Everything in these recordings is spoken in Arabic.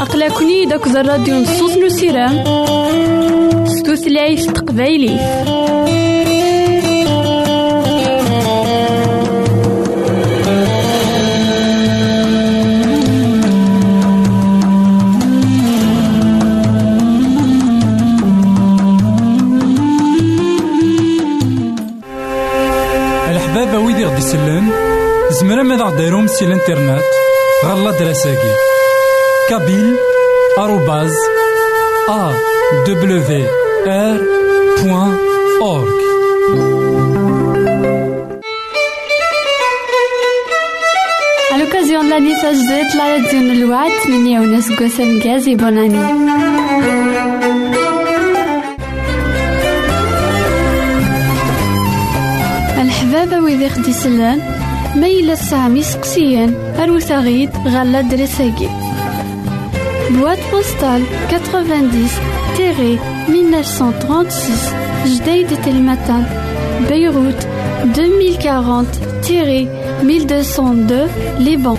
أقلكني داك الراديو نصوص نسيرام ستوثلايف تقبايلي. زمرا ماذا غديرهم سي الانترنت غالا دراساكي كابيل آروباز أ دبليو آر بوان أورك À l'occasion de l'année Sajdet, la radio Nlouat, mini Younes Gossem Gazi, bonne année. ويدي خدي سلان ما يلا سامي سقسيان أروت غيد غالا دراساكي Boîte postale 90 1936 Jdeï de Telmatan Beyrouth 2040 1202 Liban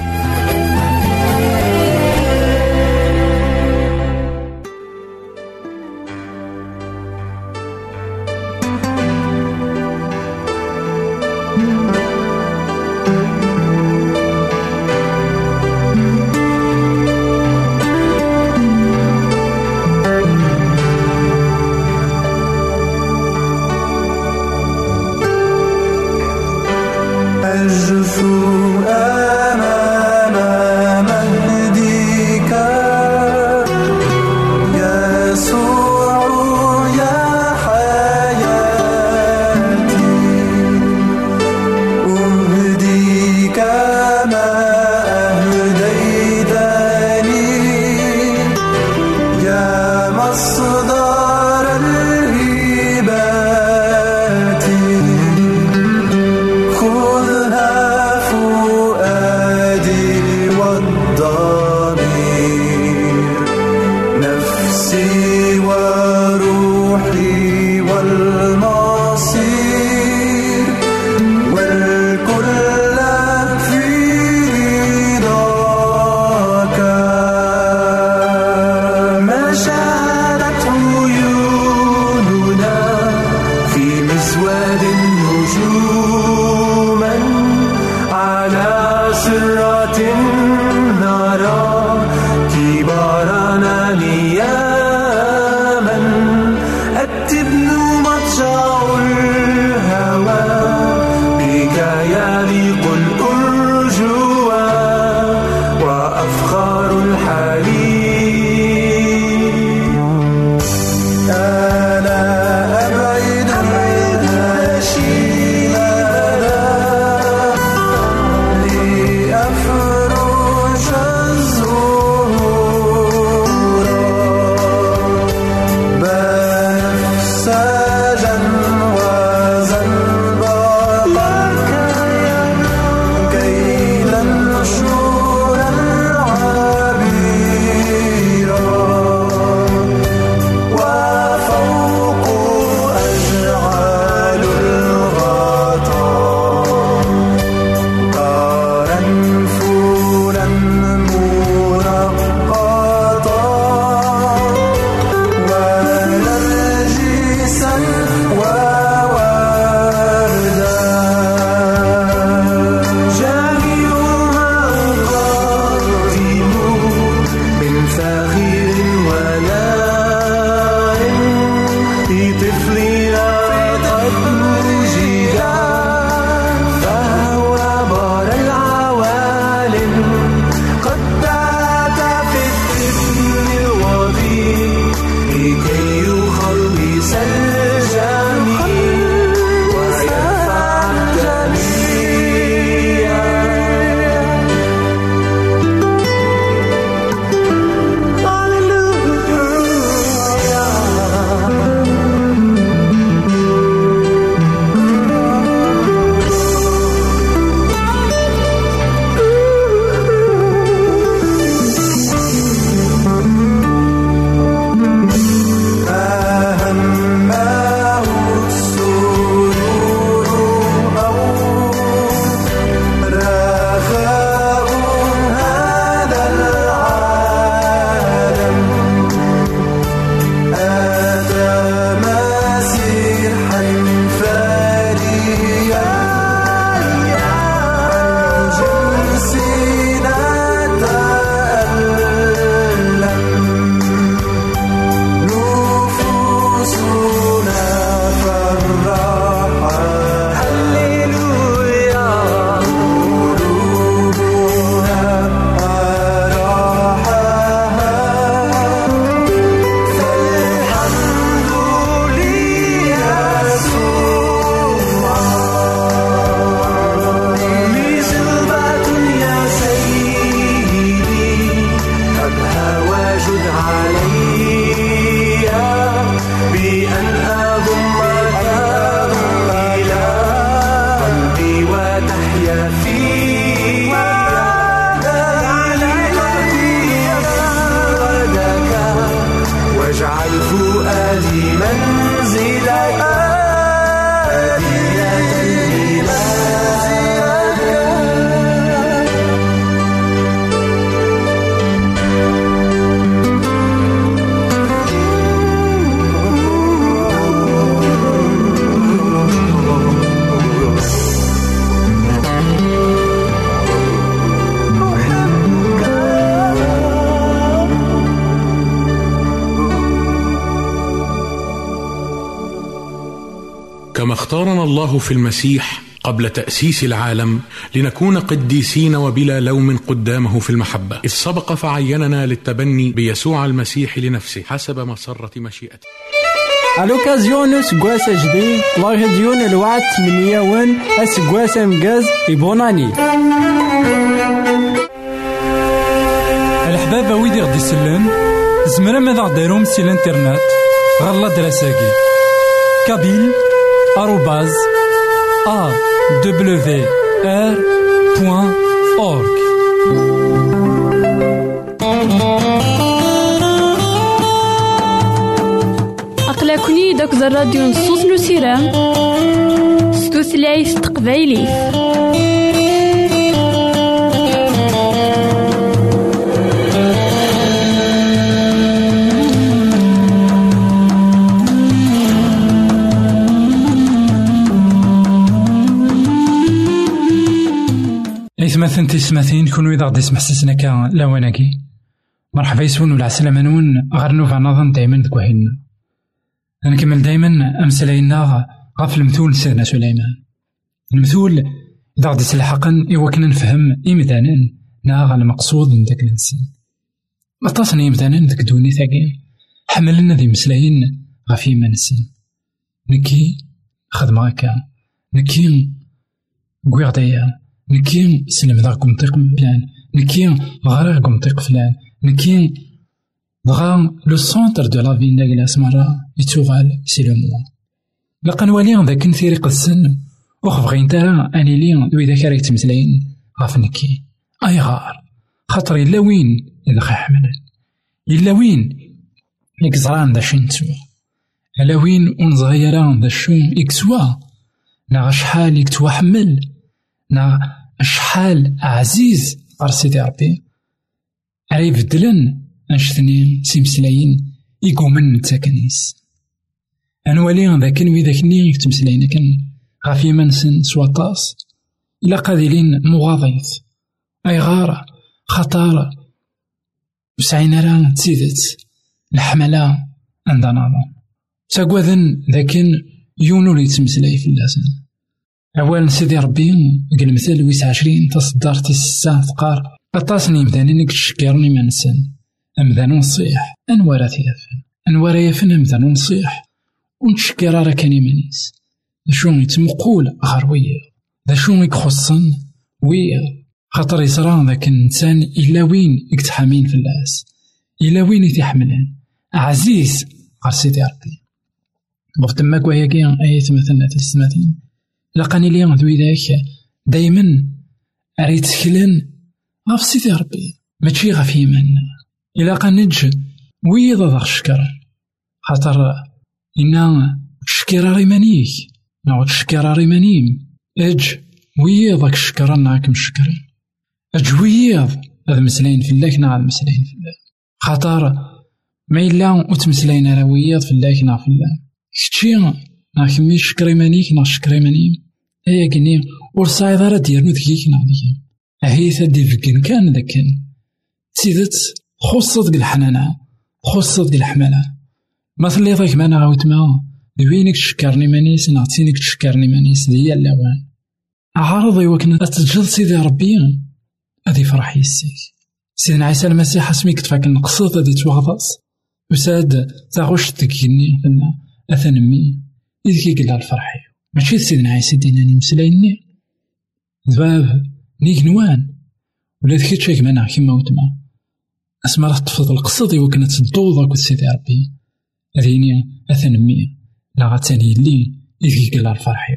الله في المسيح قبل تأسيس العالم لنكون قديسين وبلا لوم قدامه في المحبة. إذ سبق فعيننا للتبني بيسوع المسيح لنفسه حسب مسرة مشيئته. À l'occasion de ce gosse جديد la radio الوعد 8 ون اسقواس مقاز يبوناني الحبابة ويدي غدي يسلن زمرا ماذا غديرهم سي الانترنت غالا دراساكي كابيل بوان أورك أقلكني داك الراديو نصوص نسيرام ستوثلايف تقبايلي. إثماثن تسماثين كونوا إذا غدي يسمح سسنا كا لاواناكي مرحبا يسون ولا عسلامة نون. غير نوفا نظن دايما دكوهينا نكمل دايما أمسلاينا غف المثول سيدنا سليمان. المثول إذا غدي تلحقن إوا كنا نفهم إمدانا نا المقصود من داك الإنسان. أطاسن إمدانا داك دوني ثاقي. حملنا ذي مسلاين غف إيمان السن نكي خدمة هكا نكي قوي غدايا نكي سلمذا قمطيق فلان نكي غرا قمطيق فلان. نكي دغا لو سونتر دو لا في ناكلاس مرة يتوغال سي لو موا لقا نوالي ذاك نثيري السن وخ بغي نتا أني لي دوي ذاك راه يتمثلين غاف نكي. أي غار. خاطر إلا وين؟ إذا خا حملن إلا وين؟ يكزران ذا شين تسوى إلا وين؟ ونصغيران ذا شو يكسوا نا شحال يكتوا حمل؟ نا شحال عزيز غير سيدي ربي. راه يبدلن أنشتني سيمسلاين يقومن نتا كنيس أنوالي ذاك نوي ذاك ني يتمسلاين كان غاف يمنسن سواطاس إلا قادلين مغاضيث. أي غارة خطارة وسعينا راه تزيدت. الحملة عند نظام تاكواذن ذاكن يونو لي يتمسلاي في اللسان أولا سيدي ربي قال مثال ويس عشرين تصدر تسعة ثقار أطاسني مداني نك تشكرني ما نسن. أمذان نصيح أنوارا تيافن. أنوارا يافن أمذان نصيح ونتشكر راه كان يمانيس شو يتمقول غير ويا. ذا شو يخصن ويا. خاطر يصرا ذاك الإنسان إلا وين يكتحامين في اللاس إلا وين يتحملن. عزيز غير سيدي ربي. بغ تما كواياكي آيات مثلا تسماتين لقاني لي ذوي ذاك دايما أريد تكلن غف سيدي ربي ماشي غف يمنا إلا قنج ويض ضغ الشكر خاطر إنا تشكر ريمانيك نعود تشكر ريمانيم. أج ويض ذاك الشكر نعاك مشكر. أج ويض هذا مسلاين في الله نعاد مسلاين في الله. خاطر ما إلا وتمسلاين راه ويض في الله نا الله. كتشي نا كمي شكر يمانيك نا شكر أيا كني ور صايد راه ديالو ذكيك ذيك أهي دي فكين كان ذاكن سيدت خصت ديك الحنانة خصت ديك الحمالة ما تلي ضيك ما غاوت ما دوينك تشكرني مانيس نعطينك تشكرني مانيس ديا اللوان عارض يوكنا تتجل سيدي ربي أدي فرح يسيك سيدنا عيسى المسيح اسميك تفاك نقصد أدي توغضص وساد تاغوش تكيني قلنا أثنمي إذ كي قلها الفرحي ماشي سيدنا عيسى ديناني مسلايني ذباب نيك نوان ولا ذكي تشيك مانا كيما وتما اسما راه تفض القصد يوكنا تدوض أكد سيدي ربي هذيني أثنمي لا غاتاني لي إذ قال الفرحي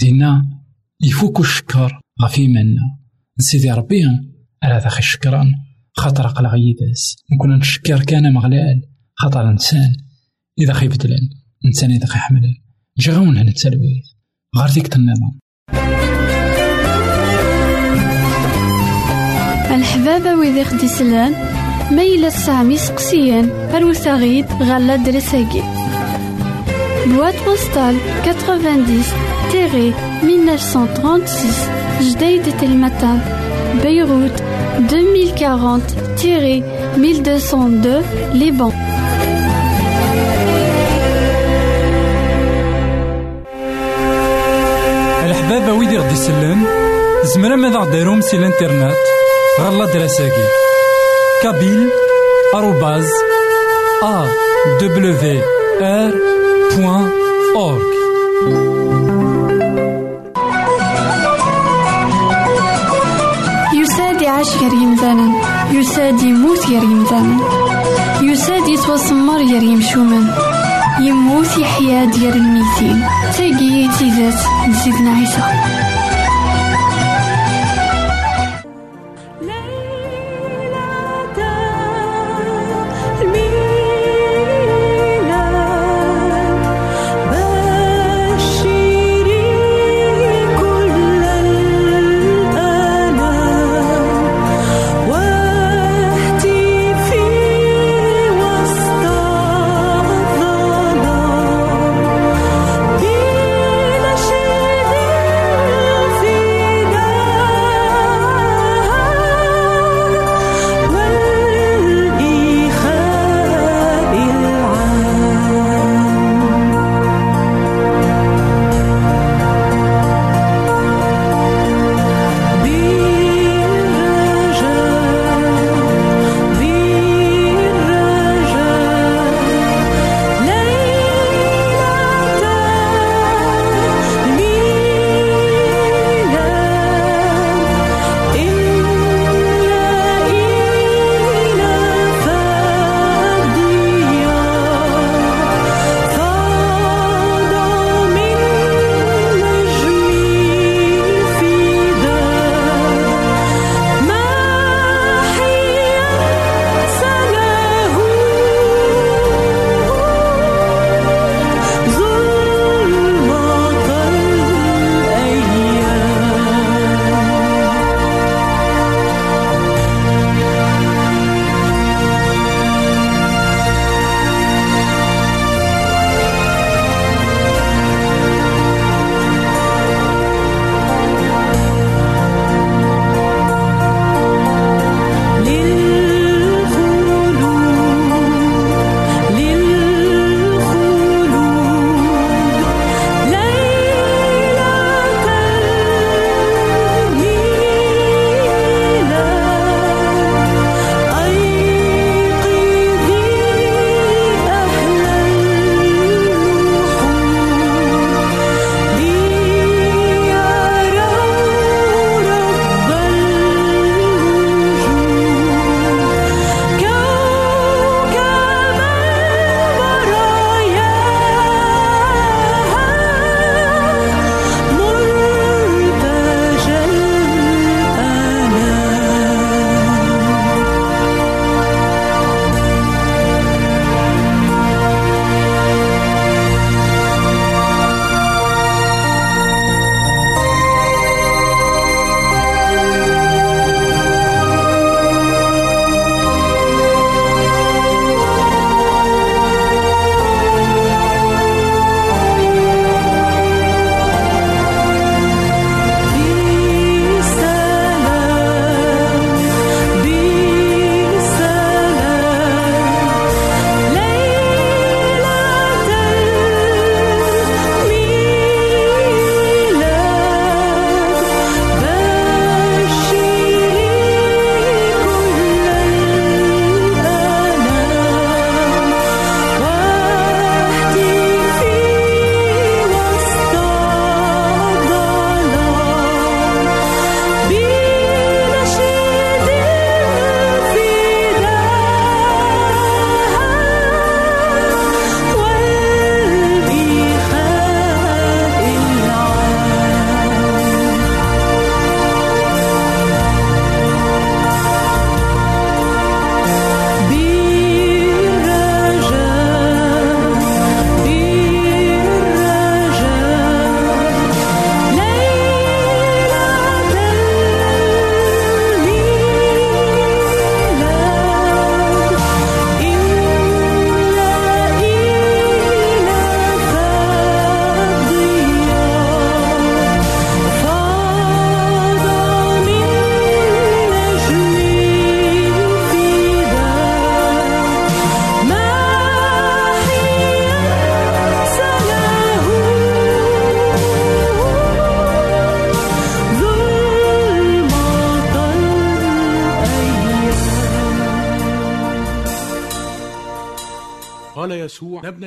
دينا يفوك الشكر غفي منا سيدي ربي على ذاك الشكران خاطر قلا غيداس نكون نشكر كان مغلال خاطر انسان اذا خيبدلن انسان اذا خيحملن جا غون هنا التلويث غير ديك النظام الحبابة ويدي خدي سلان ميلا سامي سقسيان أروثاغيد غالا درساكي بواد بوستال 90 تيري 1936 جديد تلمتان بيروت 2040 تيري 1202 لبنان ويدي غدي يسلن زمرا ماذا غديرهم سي الانترنت؟ غالا دراساكي كابيل آروباز أ دبليو آر بوان أورك يساد يعيش غير يمثالا يساد يموت غير يمثالا يساد يتوسمر غير يمشومان يموت يحيا ديال الميتين. تاقي تيزات نسيتنا عيسى.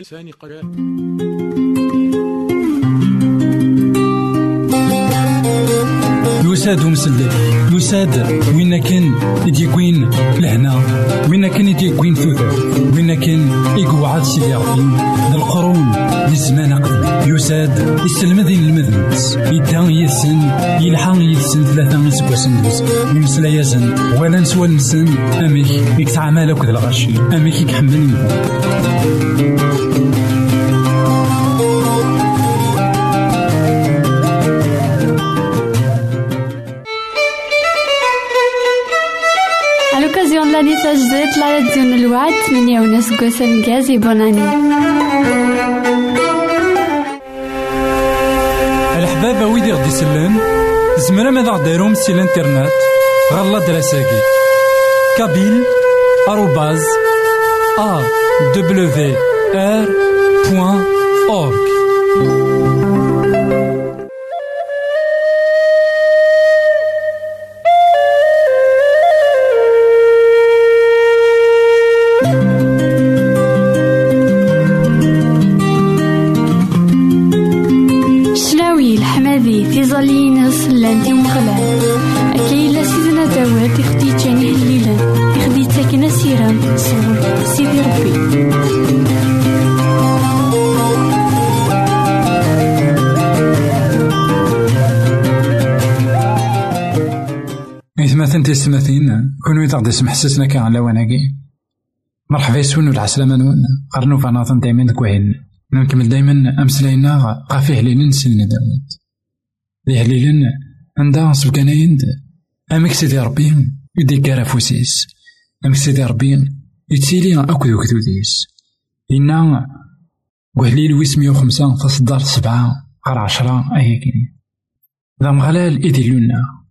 لسان قرار يساد ومسلل يساد. وين كان يديكوين لهنا؟ وين كان يديكوين ثوث وين كان يقعد سيدي ربي؟ للقرون للزمان قبل. يساد يسلم ذين المذنبس يدان يسن يلحق يسن ثلاثة يسقسن دوز يمسلا يزن ولا نسوى نسن أميك يكتعامل أكد الغشي أميك يكحمل يبو À l'occasion de l'annissage Z, la radio Gaz et bonne année. زمرا ماذا غديرهم سي الانترنت غالا دراساكي كابيل آروباز أ i Umeɣlal. Akka yella sidna Dawed, i xed-iččan ihellilen, i xed-ittaken asirem, sɣur Sidi Rebbi. إثماثن تيستماثين كون ويدا غدي يسمح سسنا كان على وناكي مرحبا يسون ولا عسلامة نون. قرنو فناطن دايما دكوهين. نكمل دايما أمسلاينا قافيه لين سيدنا داود ذي هليلن عندها سبقاناين أمك سيدي ربي يدي كارا فوسيس. أمك سيدي ربي يتسيلي أكو ذوك ذوديس إنا وهليل ويسميو خمسة تصدر سبعة غير عشرة أيا كيني. ذا مغلال إيدي لنا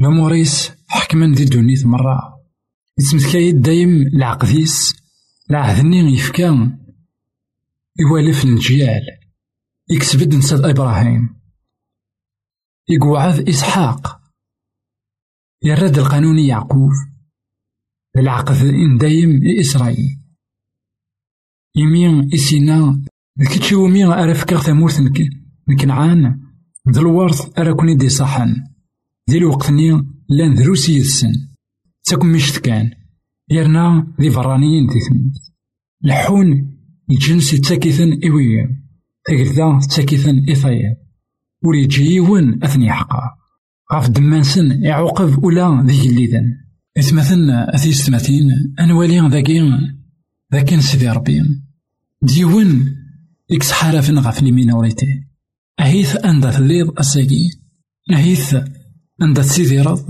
ماموريس حكما ذي الدنيا مرة. يتمثكايد دايم العقديس العهدني يفكا يوالف النجيال يكسبد نساد إبراهيم. يقوعد إسحاق. يرد القانون يعقوب. العقد إن دايم إسرائيل يمين إسينا. كتشي ومين أرفكر ثمورث نك- نكنعان ذا الورث أراكوني دي صحن. ذي الوقت-ني لأن دروسي السن تاكم مشت كان يرنا ذي فرانيين دي ثموت لحون الجنس يتاكثن إويا. تاكذا تاكثن إثايا ور يجي يون أثني حقا. غاف دمانسن يعوقب ولا ذي الليذن إثمثن أثي ستماثين أنوالي ذاكي ذاكي سيدي ربي. ديون إكس حارفن غاف اليمين وريتي أهيث أندا الليض أساقي. أهيث أندا سيدي رض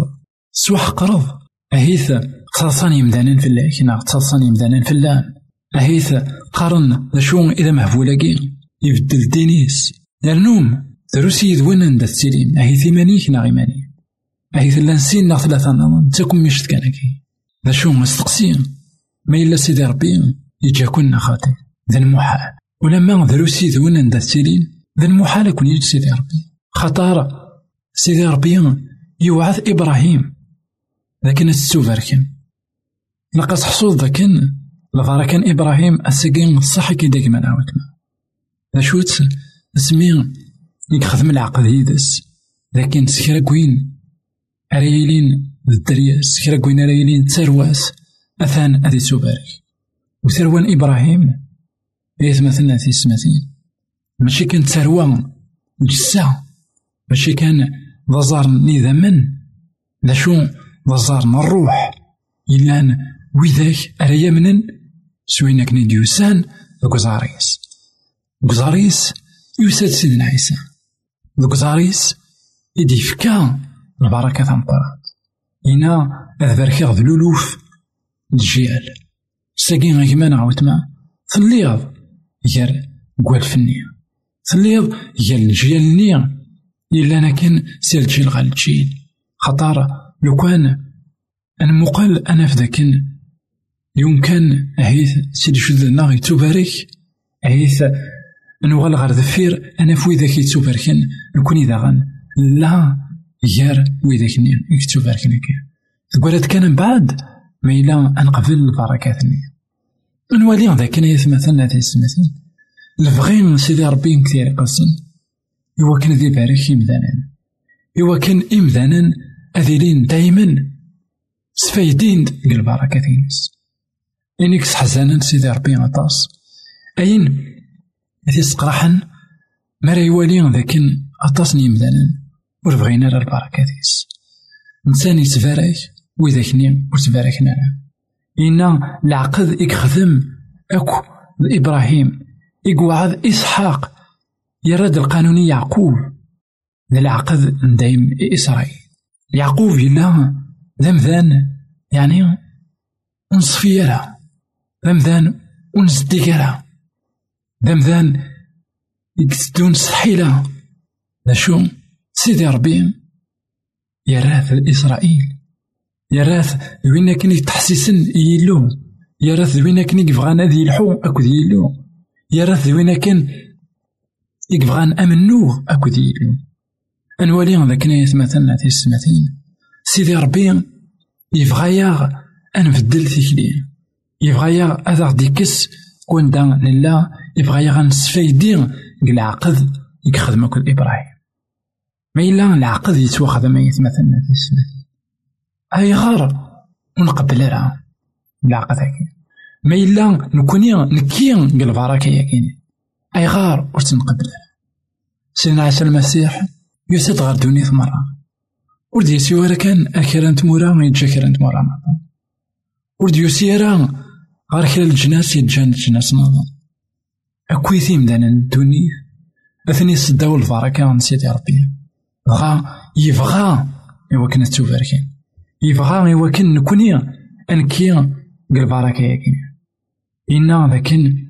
سوح قرض. أهيث قصاصاني مدانين في الله. كنا قصاصاني مدانين في الله. أهيث قارن ذا شو إذا مهفولاكي يبدل دروسي يدوين عند السليم أهيث إيمانيك نا إيماني أهيث لانسين نا ثلاثة تكون مشت كانكي ذا شو مستقسين ما إلا سيدي ربي يجا كنا خاطي ذا المحال. ولما دروسي يدوين عند السليم ذا المحال يكون يجي سيدي ربي. خطار. سيدي ربي يوعث إبراهيم. لكن السوفركن لقد حصول ذاكن. لظهر كان إبراهيم السجين صح كي داك من عاوتنا أشوت سمي يخدم العقد يدس. لكن سكرا كوين أريلين الدريا سكرا كوين أريلين ترواس أثان أدي سوبارك وثروان إبراهيم يتمثلنا في سماتين ماشي كان تروان جسا ماشي كان ضزار نيذا من ذا شو ضزار الروح إلا وذاك أريا منن سوينا كني ديوسان غزاريس غزاريس يوساد سيدنا عيسى. غزاريس يدي فكا البركة القرآن إنا أذبرك غذ لولوف الجيال ساقين غيمان عاوتما ثليض يال قوال فنية ثليض يال الجيال النية إلا أنا كان سير الجيل غال الجيل خطار لو كان أنا مقال أنا في ذاك يمكن أهيث سيدي شذنا يتبارك أهيث نوغل غير ذفير أنا في ذاك يتباركن نكون إذا غن لا يار ويذاك يتباركن كان تقولت كان من بعد ما إلا أنقبل البركات نوالي ذاك؟ أنا يتمثلنا في السمثين البغي سيدي ربي كثير قصن إوا كان ذي بارك إمدانا إوا كان إمدانا أذيلين دايما سفايدين البركة تينس إنك حزانا سيدي ربي أطاس أين ذي سقراحا مرا يوالي ذاك أطاس نيمدانا ور بغينا البركة تيس إنسان يتبارك وذاكني وتباركنا إنا. العقد يخدم أكو إبراهيم إقوعد إسحاق يرد القانوني يعقوب. ذا العقد دايم إسرائيل. يعقوب يلا ذمذان يعني ونصفيرا ذمذان ونزديكرا ذمذان يقصدون سحيلة. ذا شو سيدي ربي. يراث إسرائيل. يراث وين كان تحسيسن يلو يراث وين كان يبغى ذي الحو أكو يلو يراث وين كان يبغى أمنوه أكو يلو أنوالي ذاك نايت مثلا في السماتين سيدي ربي أنبدل تيكلي يبغى ياغ أذا ديكس كون دا لله. يبغى ياغ نسفايدي العقد يخدم كل إبراهيم. ما إلا العقد يتواخذ ما يتمثلنا في السماتين أي غار ونقبل راه العقد هكي ما إلا نكوني نكي البركة ياكيني أي غار؟ واش نقبل سيدنا عيسى المسيح يسد غير دوني مرة ورد يسي ورا كان أكرا تمورا يتجا كرا تمورا ورد يسي غير خلال الجناس يتجان الجناس نظام أكويثي مدانا الدوني أثني صداو البركة عند سيدي ربي. بغا يبغى إوا كنا توفاركين يبغى إوا كن نكوني. أنكي البركة ياكين إنا لكن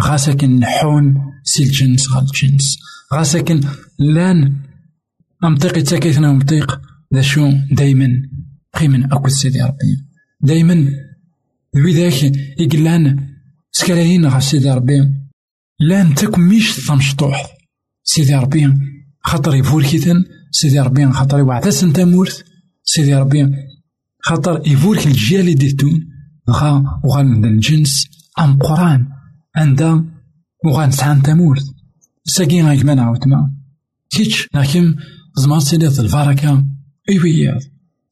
غا ساكن نحون سي الجنس غا الجنس. غا ساكن لأن أمطيق يتساكيثنا أمطيق ذا شو؟ دايما. قيمن أكو سيدي ربي. دايما. ذوي ذاك يقلان. سكراهين غا سيدي ربي. لأن تاك ميش تمشطوح سيدي ربي خاطر يفوركيتن سيدي ربي خاطر يوعدس انت مورث سيدي ربي خاطر يفورك الجيال اللي ديتون غا وغان الجنس أم قرآن. عندها وغان سعان تمورث ساقي غايك ما نعاود كيتش لكن زمر تسيليض البركة إيوي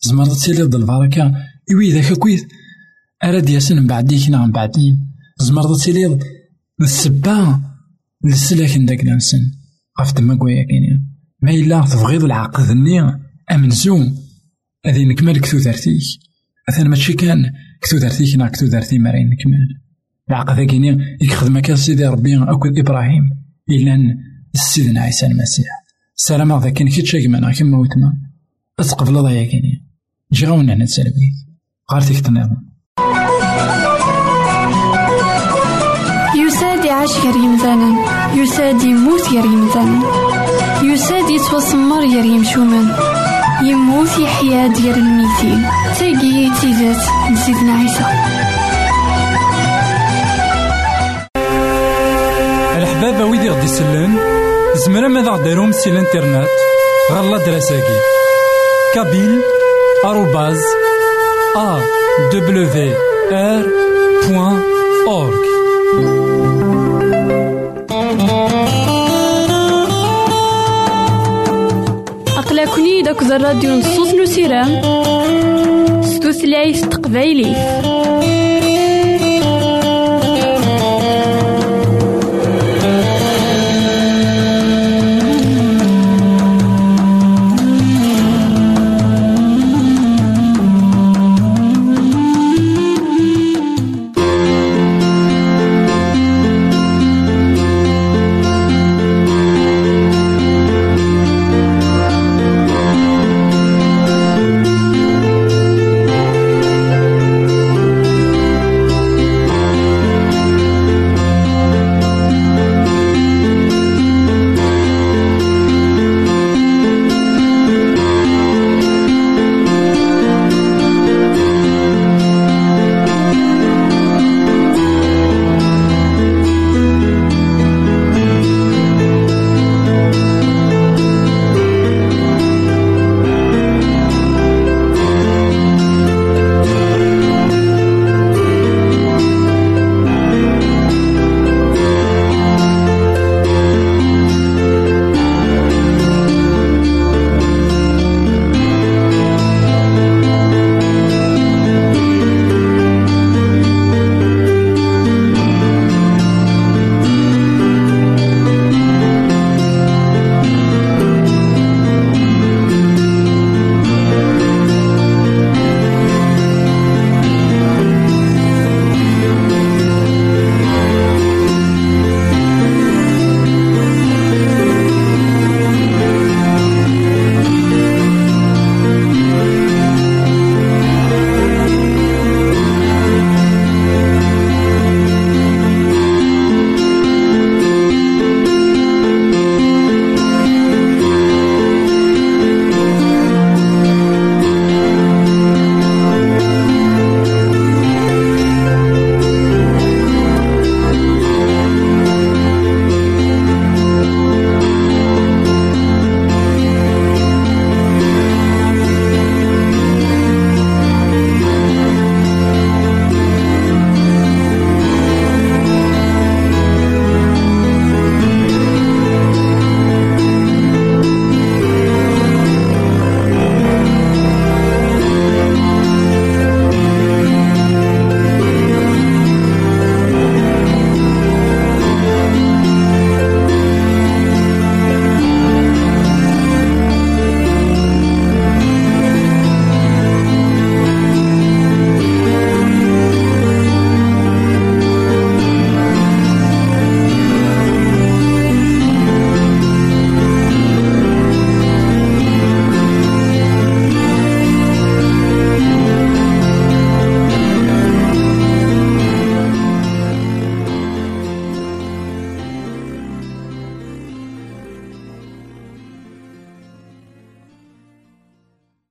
زمر تسيليض البركة إيوي ذاك كويت أراد ياسن من بعديك نا من بعدين زمر تسيليض السبا للسلاك نداك نسن غف دما كويا كاين ما إلا تبغيض العقد أمنزوم هذه نكمل كتو دارتيك أثنا ماشي كان كتو دارتيك نا كتو دارتي مرين نكمل. العقد كيني يخدم كان سيدي ربي أكل إبراهيم. إلا سيدنا عيسى المسيح. السلام هذا كان كي تشاك معنا كيما وتما أتقبل ضيا كيني جي غاونا هنا تسالبيت غارتيك تنظم يعيش غير يمثالا يساد يموت غير يمثالا يساد يتوسمر غير يمشومان يموت يحيا ديال الميتين. تاقي تيزات سيدنا عيسى. الحبابة ويدي غدي يسلن زمرا ماذا غديرهم سي الانترنت غالا دراساكي كابيل آروباز أ دبليو أقلكني داك الراديو نصوص نسيران ستوثلايف تقبايلي